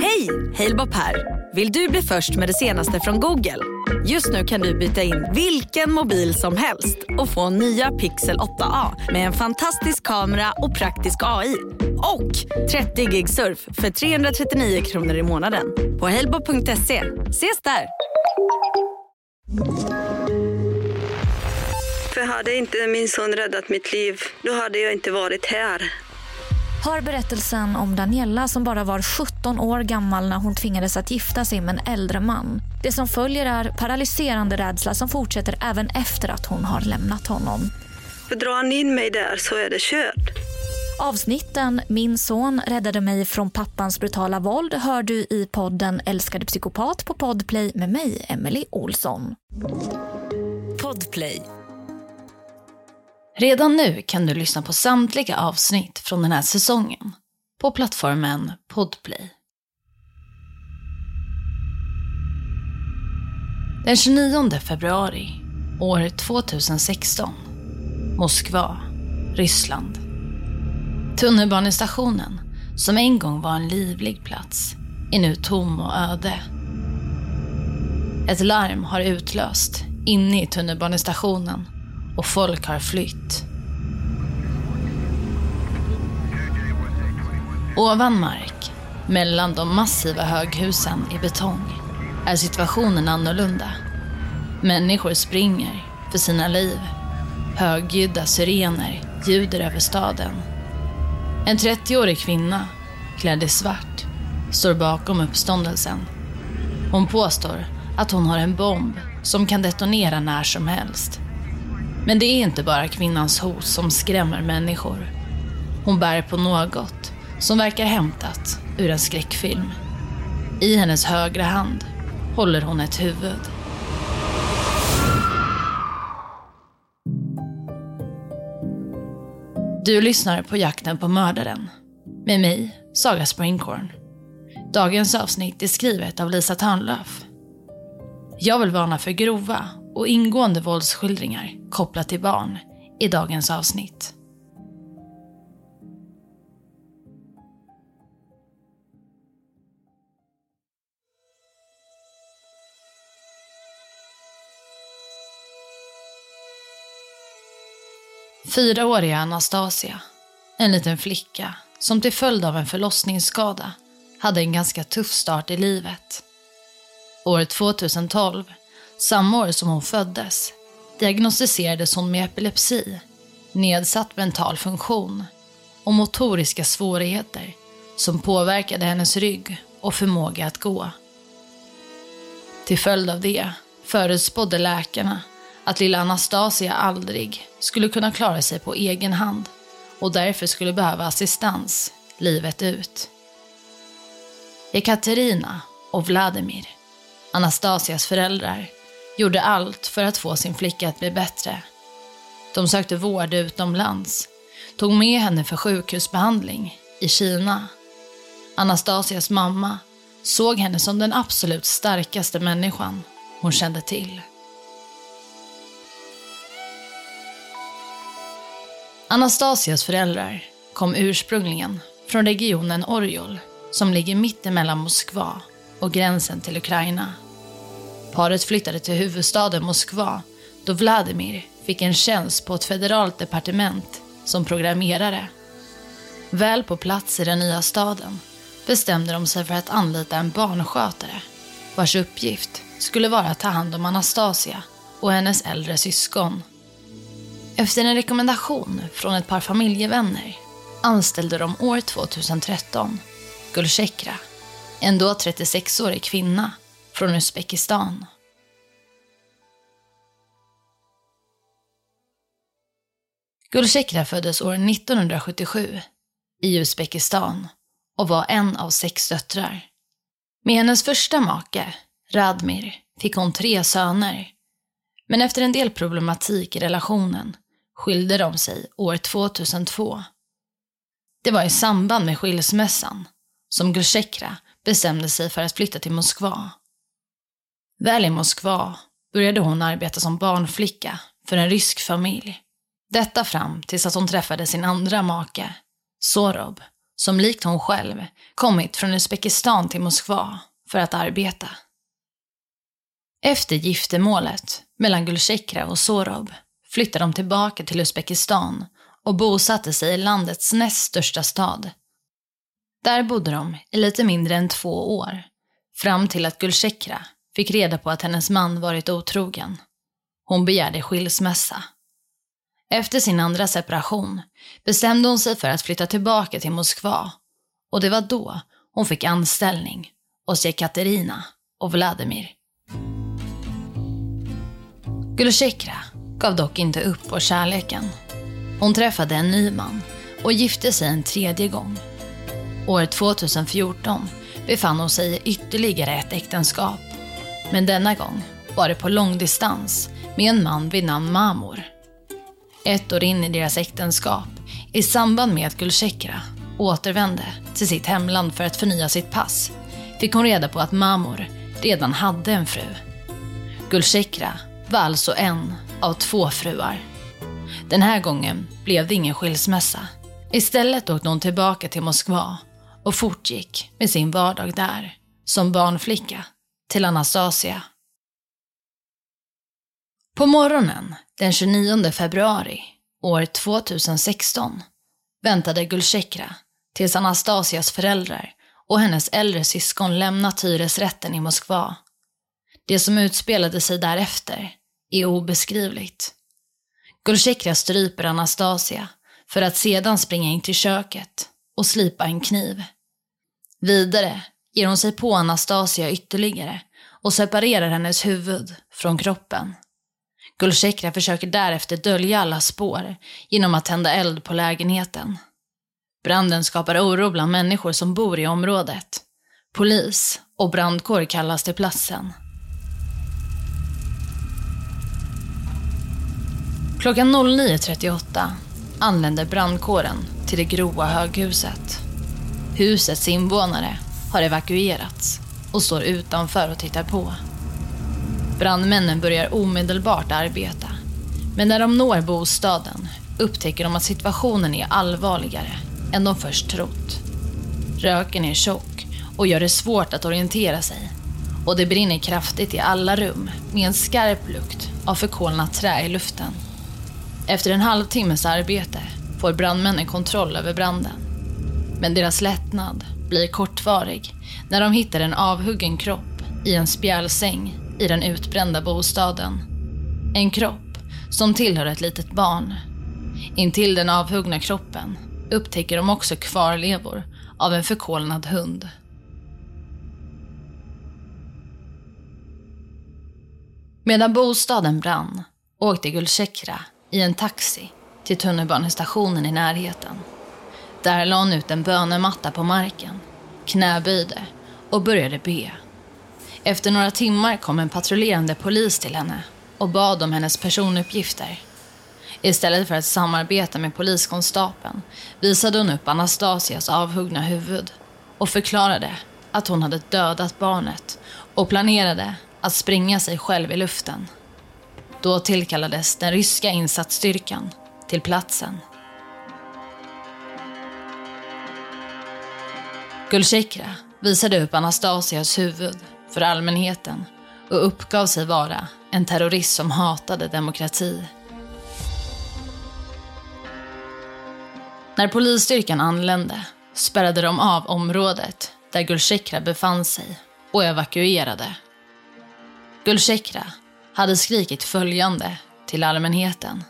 Hej! Halebop här. Vill du bli först med det senaste från Google? Just nu kan du byta in vilken mobil som helst och få nya Pixel 8A med en fantastisk kamera och praktisk AI. Och 30 gig surf för 339 kronor i månaden på halebop.se. Ses där! För hade inte min son räddat mitt liv, då hade jag inte varit här. Hör berättelsen om Daniela som bara var 17 år gammal när hon tvingades att gifta sig med en äldre man. Det som följer är paralyserande rädsla som fortsätter även efter att hon har lämnat honom. För drar han in mig där så är det kört. Avsnitten Min son räddade mig från pappans brutala våld hör du i podden Älskade psykopat på Podplay med mig, Emily Olsson. Podplay. Redan nu kan du lyssna på samtliga avsnitt från den här säsongen på plattformen Podplay. Den 29 februari år 2016 Moskva, Ryssland. Tunnelbanestationen, som en gång var en livlig plats, är nu tom och öde. Ett larm har utlöst inne i tunnelbanestationen och folk har flytt. Ovan mark, mellan de massiva höghusen i betong, är situationen annorlunda. Människor springer för sina liv. Högljudda syrener ljuder över staden. En 30-årig kvinna, klädd i svart, står bakom uppståndelsen. Hon påstår att hon har en bomb som kan detonera när som helst. Men det är inte bara kvinnans hot som skrämmer människor. Hon bär på något som verkar hämtat ur en skräckfilm. I hennes högra hand håller hon ett huvud. Du lyssnar på Jakten på mördaren. Med mig, Saga Springhorn. Dagens avsnitt är skrivet av Lisa Törnlöf. Jag vill varna för grova och ingående våldsskildringar kopplat till barn i dagens avsnitt. Fyraåriga Anastasia, en liten flicka som till följd av en förlossningsskada hade en ganska tuff start i livet. År 2012, samma år som hon föddes, diagnostiserades hon med epilepsi, nedsatt mental funktion och motoriska svårigheter som påverkade hennes rygg och förmåga att gå. Till följd av det förutspådde läkarna att lilla Anastasia aldrig skulle kunna klara sig på egen hand och därför skulle behöva assistans livet ut. Ekaterina och Vladimir, Anastasias föräldrar, gjorde allt för att få sin flicka att bli bättre. De sökte vård utomlands, tog med henne för sjukhusbehandling i Kina. Anastasias mamma såg henne som den absolut starkaste människan hon kände till. Anastasias föräldrar kom ursprungligen från regionen Orjol som ligger mitt emellan Moskva och gränsen till Ukraina. Paret flyttade till huvudstaden Moskva då Vladimir fick en tjänst på ett federalt departement som programmerare. Väl på plats i den nya staden bestämde de sig för att anlita en barnskötare vars uppgift skulle vara att ta hand om Anastasia och hennes äldre syskon. Efter en rekommendation från ett par familjevänner anställde de år 2013 Gulchekra, en då 36-årig kvinna från Uzbekistan. Gulchekra föddes år 1977 i Uzbekistan och var en av sex döttrar. Med hennes första make, Radmir, fick hon tre söner. Men efter en del problematik i relationen skilde de sig år 2002. Det var i samband med skilsmässan som Gulchekra bestämde sig för att flytta till Moskva. Väl i Moskva började hon arbeta som barnflicka för en rysk familj. Detta fram tills att hon träffade sin andra make, Sorob, som likt hon själv kommit från Uzbekistan till Moskva för att arbeta. Efter giftermålet mellan Gulchekra och Sorob flyttade de tillbaka till Uzbekistan och bosatte sig i landets näst största stad. Där bodde de i lite mindre än två år, fram till att Gulchekra fick reda på att hennes man varit otrogen. Hon begärde skilsmässa. Efter sin andra separation bestämde hon sig för att flytta tillbaka till Moskva och det var då hon fick anställning hos Jekaterina och Vladimir. Gulchekra gav dock inte upp på kärleken. Hon träffade en ny man och gifte sig en tredje gång. År 2014 befann hon sig i ytterligare ett äktenskap. Men denna gång var det på långdistans med en man vid namn Mamor. Ett år in i deras äktenskap, i samband med att Gulchekra återvände till sitt hemland för att förnya sitt pass, fick hon reda på att Mamor redan hade en fru. Gulchekra var alltså en av två fruar. Den här gången blev det ingen skilsmässa. Istället åkte hon tillbaka till Moskva och fortgick med sin vardag där, som barnflicka, till Anastasia. På morgonen den 29 februari år 2016 väntade Gulchekra tills Anastasias föräldrar och hennes äldre syskon lämnat hyresrätten i Moskva. Det som utspelade sig därefter är obeskrivligt. Gulchekra stryper Anastasia för att sedan springa in till köket och slipa en kniv. Vidare ger hon sig på Anastasia ytterligare och separerar hennes huvud från kroppen. Gulchekra försöker därefter dölja alla spår genom att tända eld på lägenheten. Branden skapar oro bland människor som bor i området. Polis och brandkår kallas till platsen. Klockan 09.38 anländer brandkåren till det gråa höghuset. Husets invånare har evakuerats och står utanför och tittar på. Brandmännen börjar omedelbart arbeta. Men när de når bostaden upptäcker de att situationen är allvarligare än de först trott. Röken är tjock och gör det svårt att orientera sig. Och det brinner kraftigt i alla rum med en skarp lukt av förkolnat trä i luften. Efter en halvtimmes arbete får brandmännen kontroll över branden. Men deras lättnad blir kortvarig när de hittar en avhuggen kropp i en spjälsäng i den utbrända bostaden. En kropp som tillhör ett litet barn. Intill den avhuggna kroppen upptäcker de också kvarlevor av en förkolnad hund. Medan bostaden brann åkte Gulchekra i en taxi till tunnelbanestationen i närheten. Där la hon ut en bönematta på marken, knäböjde och började be. Efter några timmar kom en patrullerande polis till henne och bad om hennes personuppgifter. Istället för att samarbeta med poliskonstapeln visade hon upp Anastasias avhuggna huvud och förklarade att hon hade dödat barnet och planerade att springa sig själv i luften. Då tillkallades den ryska insatsstyrkan till platsen. Gulchekra visade upp Anastasias huvud för allmänheten och uppgav sig vara en terrorist som hatade demokrati. När polisstyrkan anlände spärrade de av området där Gulchekra befann sig och evakuerade. Gulchekra hade skrikit följande till allmänheten.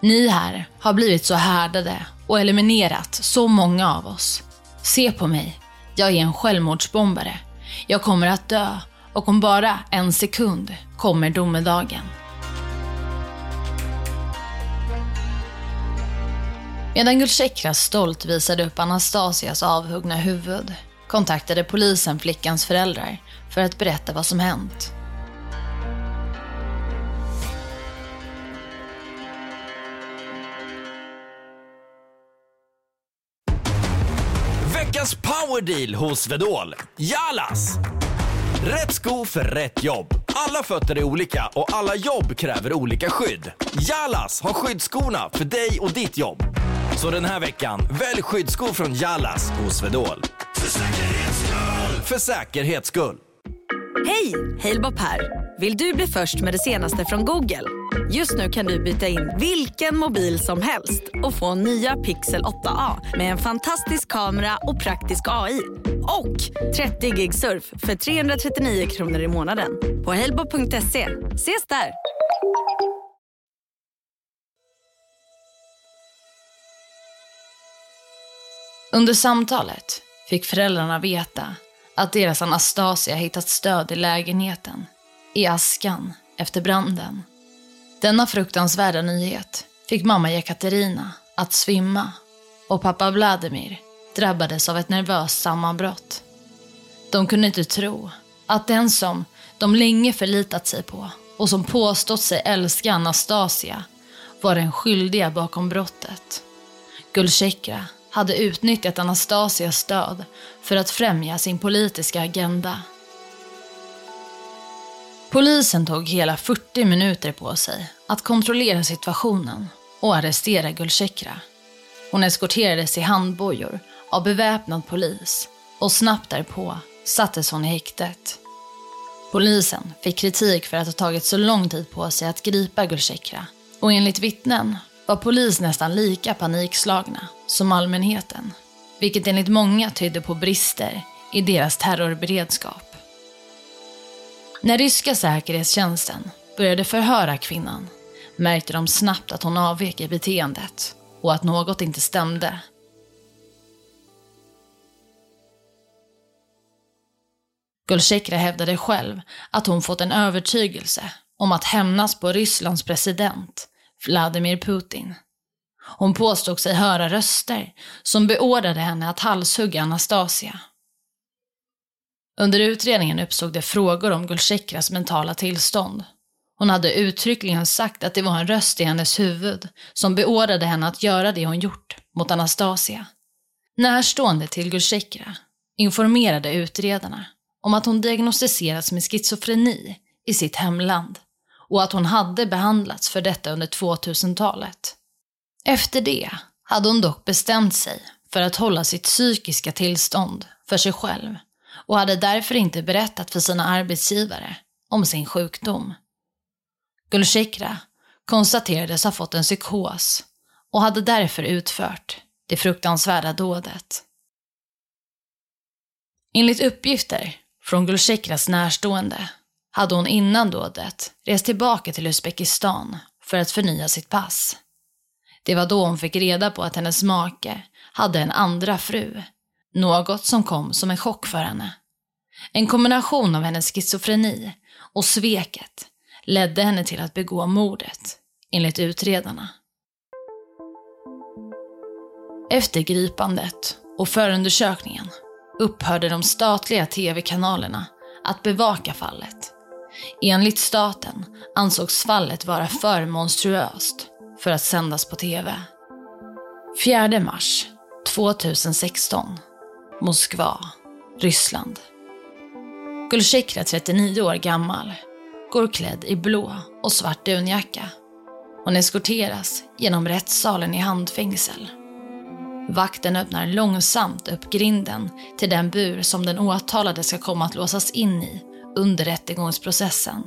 Ni här har blivit så härdade och eliminerat så många av oss. Se på mig, jag är en självmordsbombare. Jag kommer att dö och om bara en sekund kommer domedagen. Medan Gulchekra stolt visade upp Anastasias avhuggna huvud kontaktade polisen flickans föräldrar för att berätta vad som hänt. Power deal hos Vedol. Jalas! Rätt sko för rätt jobb. Alla fötter är olika och alla jobb kräver olika skydd. Jalas har skyddsskorna för dig och ditt jobb. Så den här veckan, välj skyddsskor från Jalas hos Vedol. För säkerhets skull! För säkerhets skull. Hej! Halebop här. Vill du bli först med det senaste från Google? Just nu kan du byta in vilken mobil som helst och få nya Pixel 8A med en fantastisk kamera och praktisk AI. Och 30 gig surf för 339 kronor i månaden på halebop.se. Ses där! Under samtalet fick föräldrarna veta att deras Anastasia hittat stöd i lägenheten, i askan efter branden. Denna fruktansvärda nyhet fick mamma Jekaterina att svimma och pappa Vladimir drabbades av ett nervöst sammanbrott. De kunde inte tro att den som de länge förlitat sig på och som påstått sig älska Anastasia var den skyldiga bakom brottet. Gulchekra hade utnyttjat Anastasias stöd för att främja sin politiska agenda. Polisen tog hela 40 minuter på sig att kontrollera situationen och arrestera Gulchekra. Hon eskorterades i handbojor av beväpnad polis och snabbt därpå sattes hon i häktet. Polisen fick kritik för att ha tagit så lång tid på sig att gripa Gulchekra och enligt vittnen var polis nästan lika panikslagna som allmänheten. Vilket enligt många tydde på brister i deras terrorberedskap. När ryska säkerhetstjänsten började förhöra kvinnan märkte de snabbt att hon avvek i beteendet och att något inte stämde. Gulchekra hävdade själv att hon fått en övertygelse om att hämnas på Rysslands president Vladimir Putin. Hon påstod sig höra röster som beordrade henne att halshugga Anastasia. Under utredningen uppstod det frågor om Gulchekras mentala tillstånd. Hon hade uttryckligen sagt att det var en röst i hennes huvud som beordrade henne att göra det hon gjort mot Anastasia. Närstående till Gulchekra informerade utredarna om att hon diagnostiserats med schizofreni i sitt hemland och att hon hade behandlats för detta under 2000-talet. Efter det hade hon dock bestämt sig för att hålla sitt psykiska tillstånd för sig själv och hade därför inte berättat för sina arbetsgivare om sin sjukdom. Gulchekra konstaterades ha fått en psykos och hade därför utfört det fruktansvärda dådet. Enligt uppgifter från Gulchekras närstående hade hon innan dådet rest tillbaka till Uzbekistan för att förnya sitt pass. Det var då hon fick reda på att hennes make hade en andra fru. Något som kom som en chock för henne. En kombination av hennes schizofreni och sveket ledde henne till att begå mordet, enligt utredarna. Efter gripandet och förundersökningen upphörde de statliga tv-kanalerna att bevaka fallet Enligt staten ansågs fallet vara för monstruöst för att sändas på TV. 4 mars 2016. Moskva, Ryssland. Gulchekra, 39 år gammal, går klädd i blå och svart dunjacka. Hon eskorteras genom rättssalen i handfängsel. Vakten öppnar långsamt upp grinden till den bur som den åtalade ska komma att låsas in i under rättegångsprocessen.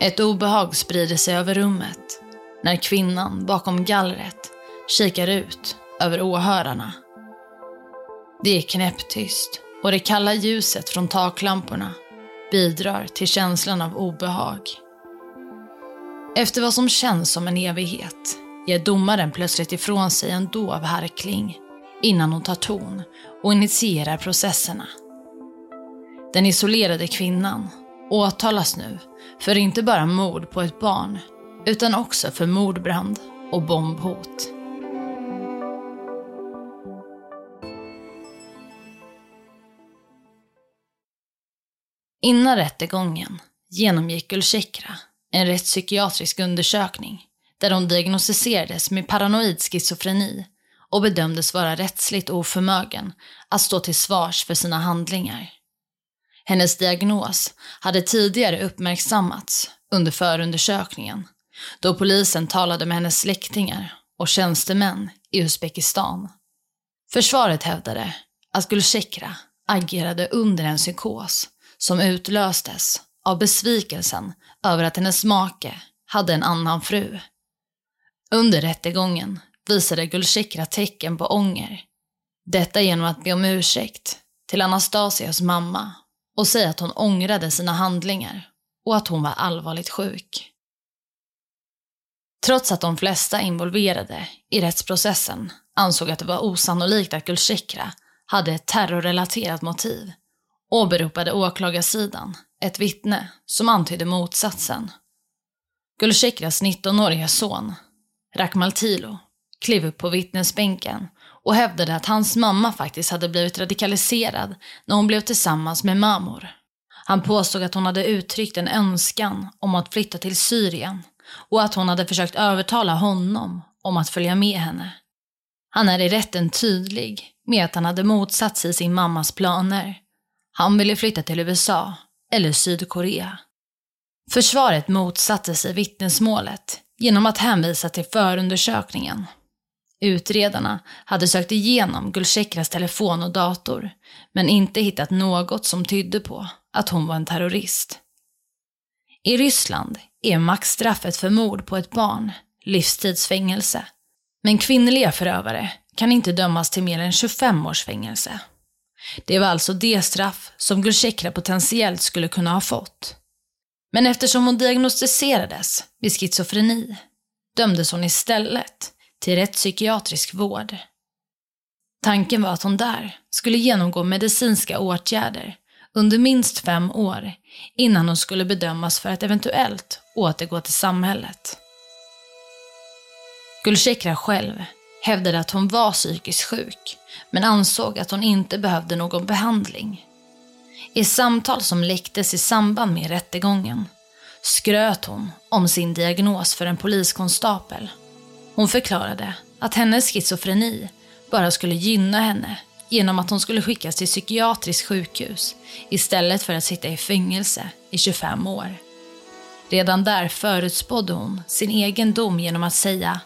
Ett obehag sprider sig över rummet när kvinnan bakom gallret kikar ut över åhörarna. Det är knäpptyst och det kalla ljuset från taklamporna bidrar till känslan av obehag. Efter vad som känns som en evighet ger domaren plötsligt ifrån sig en dov harkling innan hon tar ton och initierar processerna. Den isolerade kvinnan åtalas nu för inte bara mord på ett barn, utan också för mordbrand och bombhot. Innan rättegången genomgick Gulchekra en rättspsykiatrisk undersökning där hon diagnostiserades med paranoid schizofreni och bedömdes vara rättsligt oförmögen att stå till svars för sina handlingar. Hennes diagnos hade tidigare uppmärksammats under förundersökningen då polisen talade med hennes släktingar och tjänstemän i Uzbekistan. Försvaret hävdade att Gulchekra agerade under en psykos som utlöstes av besvikelsen över att hennes make hade en annan fru. Under rättegången visade Gulchekra tecken på ånger. Detta genom att be om ursäkt till Anastasias mamma och säga att hon ångrade sina handlingar och att hon var allvarligt sjuk. Trots att de flesta involverade i rättsprocessen ansåg att det var osannolikt att Gulchekra hade ett terrorrelaterat motiv åberopade åklagarsidan ett vittne som antydde motsatsen. Gulchekras 19-åriga son, Rakhmal Tilo, klev upp på vittnesbänken och hävdade att hans mamma faktiskt hade blivit radikaliserad när hon blev tillsammans med Mamor. Han påstod att hon hade uttryckt en önskan om att flytta till Syrien och att hon hade försökt övertala honom om att följa med henne. Han är i rätten tydlig med att han hade motsatt sig sin mammas planer. Han ville flytta till USA eller Sydkorea. Försvaret motsatte sig vittnesmålet genom att hänvisa till förundersökningen. Utredarna hade sökt igenom Gulchekras telefon och dator, men inte hittat något som tydde på att hon var en terrorist. I Ryssland är maxstraffet för mord på ett barn livstidsfängelse. Men kvinnliga förövare kan inte dömas till mer än 25 års fängelse. Det var alltså det straff som Gulchekra potentiellt skulle kunna ha fått. Men eftersom hon diagnostiserades med schizofreni dömdes hon istället till rättspsykiatrisk vård. Tanken var att hon där skulle genomgå medicinska åtgärder under minst fem år innan hon skulle bedömas för att eventuellt återgå till samhället. Gulchekra själv hävdade att hon var psykiskt sjuk, men ansåg att hon inte behövde någon behandling. I samtal som läcktes i samband med rättegången skröt hon om sin diagnos för en poliskonstapel. Hon förklarade att hennes schizofreni bara skulle gynna henne genom att hon skulle skickas till psykiatriskt sjukhus istället för att sitta i fängelse i 25 år. Redan där förutspådde hon sin egen dom genom att säga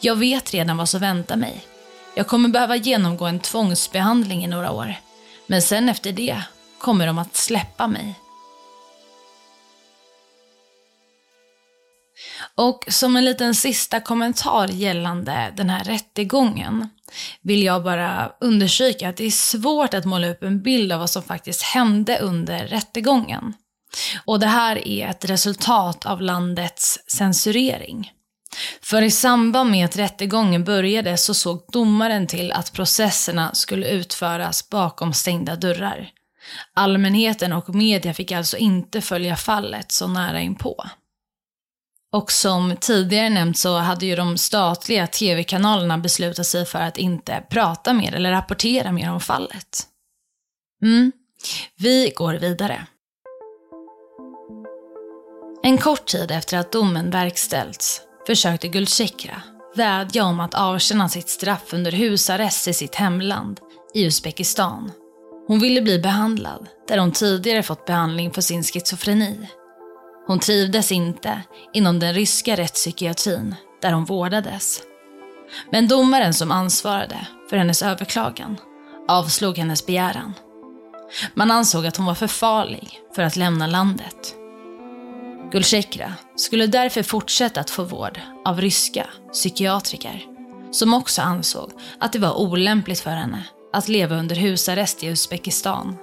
“Jag vet redan vad som väntar mig. Jag kommer behöva genomgå en tvångsbehandling i några år, men sen efter det kommer de att släppa mig.” Och som en liten sista kommentar gällande den här rättegången vill jag bara undersöka att det är svårt att måla upp en bild av vad som faktiskt hände under rättegången. Och det här är ett resultat av landets censurering. För i samband med att rättegången började så såg domaren till att processerna skulle utföras bakom stängda dörrar. Allmänheten och media fick alltså inte följa fallet så nära inpå. Och som tidigare nämnt så hade ju de statliga tv-kanalerna beslutat sig för att inte prata mer eller rapportera mer om fallet. Mm. Vi går vidare. En kort tid efter att domen verkställts försökte Gulchekra vädja om att avtjäna sitt straff under husarrest i sitt hemland, i Uzbekistan. Hon ville bli behandlad där hon tidigare fått behandling för sin schizofreni. Hon trivdes inte inom den ryska rättspsykiatrin där hon vårdades. Men domaren som ansvarade för hennes överklagan avslog hennes begäran. Man ansåg att hon var för farlig för att lämna landet. Gulchekra skulle därför fortsätta att få vård av ryska psykiatriker som också ansåg att det var olämpligt för henne att leva under husarrest i Uzbekistan.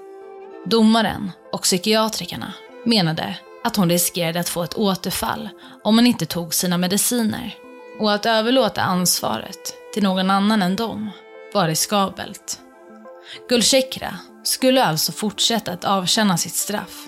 Domaren och psykiatrikerna menade att hon riskerade att få ett återfall om hon inte tog sina mediciner och att överlåta ansvaret till någon annan än dem var riskabelt. Gulchekra skulle alltså fortsätta att avtjäna sitt straff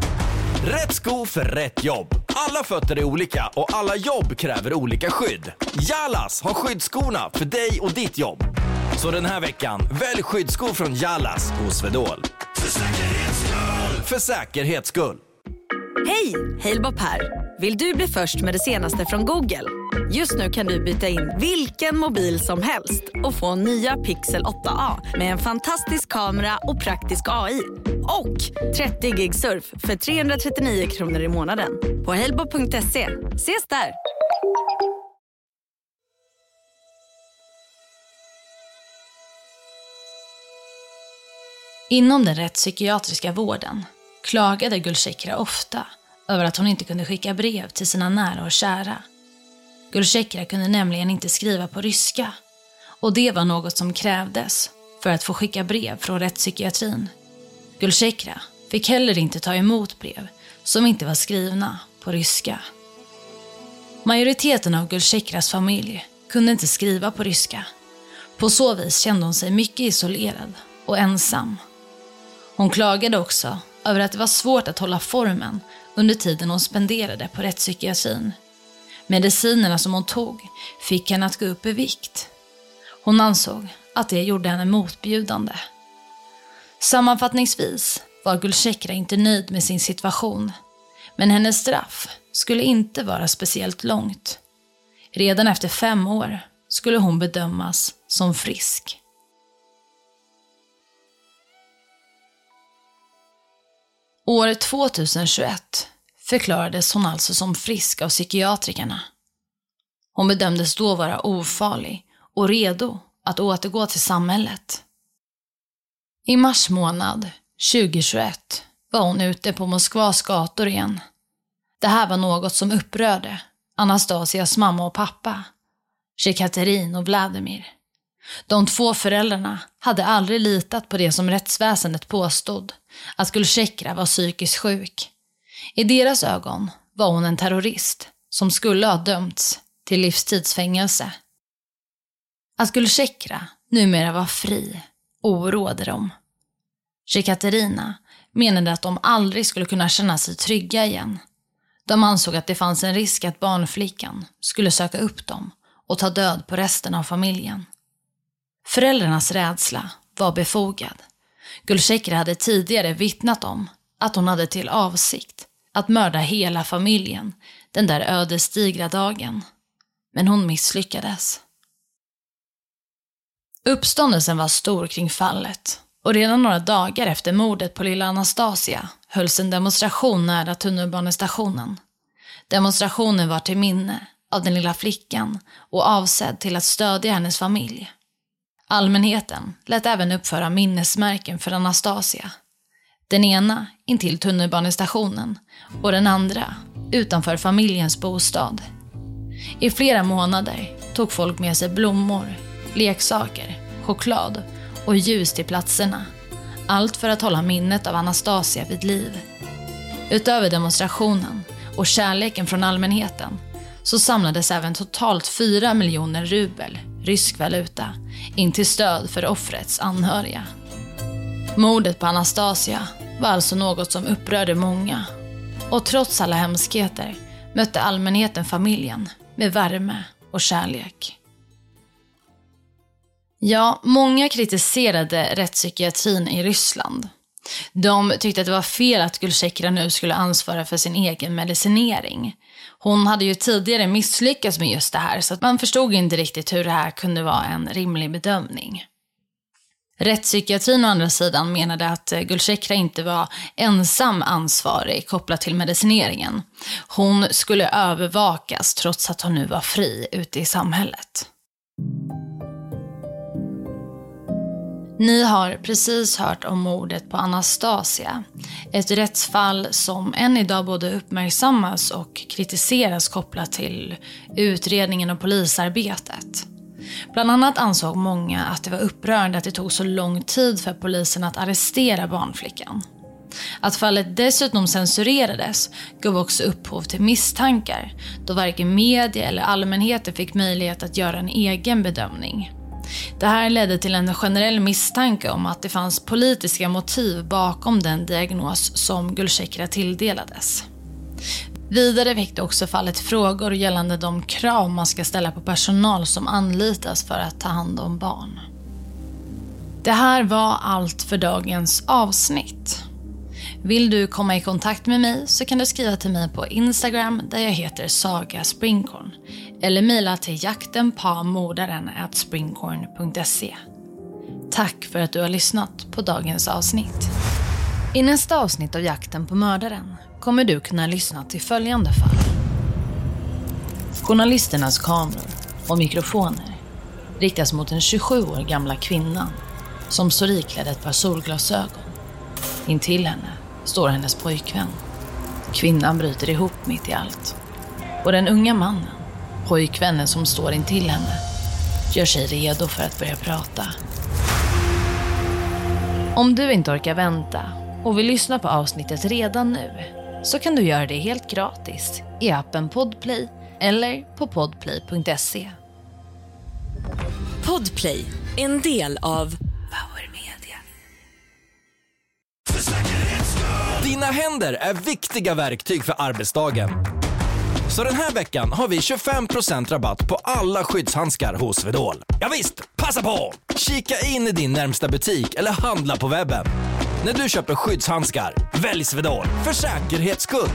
Rätt sko för rätt jobb. Alla fötter är olika och alla jobb kräver olika skydd. Jalas har skyddsskorna för dig och ditt jobb. Så den här veckan, välj skyddsskor från Jalas hos Swedol. För säkerhets skull! För säkerhets skull. Hej! Halebop här. Vill du bli först med det senaste från Google? Just nu kan du byta in vilken mobil som helst och få nya Pixel 8A med en fantastisk kamera och praktisk AI. Och 30 gig surf för 339 kronor i månaden på helbo.se. Ses där! Inom den rättspsykiatriska vården klagade Gulshikra ofta över att hon inte kunde skicka brev till sina nära och kära. Gulsekra kunde nämligen inte skriva på ryska och det var något som krävdes för att få skicka brev från rättspsykiatrin. Gulsekra fick heller inte ta emot brev som inte var skrivna på ryska. Majoriteten av Gulsekras familj kunde inte skriva på ryska. På så vis kände hon sig mycket isolerad och ensam. Hon klagade också över att det var svårt att hålla formen under tiden hon spenderade på rättspsykiatrin. Medicinerna som hon tog fick henne att gå upp i vikt. Hon ansåg att det gjorde henne motbjudande. Sammanfattningsvis var Gulsekra inte nöjd med sin situation. Men hennes straff skulle inte vara speciellt långt. Redan efter fem år skulle hon bedömas som frisk. År 2021 förklarades hon alltså som frisk av psykiatrikerna. Hon bedömdes då vara ofarlig och redo att återgå till samhället. I mars månad 2021 var hon ute på Moskvas gator igen. Det här var något som upprörde Anastasias mamma och pappa, Jekaterin och Vladimir. De två föräldrarna hade aldrig litat på det som rättsväsendet påstod, att Gulsekra var psykiskt sjuk. I deras ögon var hon en terrorist som skulle ha dömts till livstidsfängelse. Att Gulsekra numera var fri oroade dem. Jekaterina menade att de aldrig skulle kunna känna sig trygga igen. De ansåg att det fanns en risk att barnflickan skulle söka upp dem och ta död på resten av familjen. Föräldrarnas rädsla var befogad. Gulsekra hade tidigare vittnat om att hon hade till avsikt att mörda hela familjen den där ödesdigra dagen. Men hon misslyckades. Uppståndelsen var stor kring fallet och redan några dagar efter mordet på lilla Anastasia hölls en demonstration nära tunnelbanestationen. Demonstrationen var till minne av den lilla flickan och avsedd till att stödja hennes familj. Allmänheten lät även uppföra minnesmärken för Anastasia. Den ena intill tunnelbanestationen och den andra utanför familjens bostad. I flera månader tog folk med sig blommor, leksaker, choklad och ljus till platserna. Allt för att hålla minnet av Anastasia vid liv. Utöver demonstrationen och kärleken från allmänheten så samlades även totalt 4 miljoner rubel, rysk valuta, in till stöd för offrets anhöriga. Mordet på Anastasia var alltså något som upprörde många. Och trots alla hemskheter mötte allmänheten familjen med värme och kärlek. Ja, många kritiserade rättspsykiatrin i Ryssland. De tyckte att det var fel att Gulsekra nu skulle ansvara för sin egen medicinering. Hon hade ju tidigare misslyckats med just det här så att man förstod inte riktigt hur det här kunde vara en rimlig bedömning. Rättspsykiatrin å andra sidan menade att eh, Gulsekra inte var ensam ansvarig kopplat till medicineringen. Hon skulle övervakas trots att hon nu var fri ute i samhället. Ni har precis hört om mordet på Anastasia. Ett rättsfall som än idag både uppmärksammas och kritiseras kopplat till utredningen och polisarbetet. Bland annat ansåg många att det var upprörande att det tog så lång tid för polisen att arrestera barnflickan. Att fallet dessutom censurerades gav också upphov till misstankar då varken media eller allmänheten fick möjlighet att göra en egen bedömning. Det här ledde till en generell misstanke om att det fanns politiska motiv bakom den diagnos som Gulsekra tilldelades. Vidare väckte också fallet frågor gällande de krav man ska ställa på personal som anlitas för att ta hand om barn. Det här var allt för dagens avsnitt. Vill du komma i kontakt med mig så kan du skriva till mig på Instagram där jag heter Saga Springkorn eller mejla till jaktenpamordaren.springkorn.se. Tack för att du har lyssnat på dagens avsnitt. I nästa avsnitt av Jakten på mördaren kommer du kunna lyssna till följande fall. Journalisternas kameror och mikrofoner riktas mot den 27 år gamla kvinnan som står iklädd ett par solglasögon. Intill henne står hennes pojkvän. Kvinnan bryter ihop mitt i allt. Och den unga mannen, pojkvännen som står intill henne, gör sig redo för att börja prata. Om du inte orkar vänta och vill lyssna på avsnittet redan nu så kan du göra det helt gratis i appen Podplay eller på podplay.se. Podplay, en del av Power Media. Dina händer är viktiga verktyg för arbetsdagen. Så den här veckan har vi 25% rabatt på alla skyddshandskar hos Swedol. Ja visst, passa på! Kika in i din närmsta butik eller handla på webben. När du köper skyddshandskar, välj Swedol för säkerhets skull.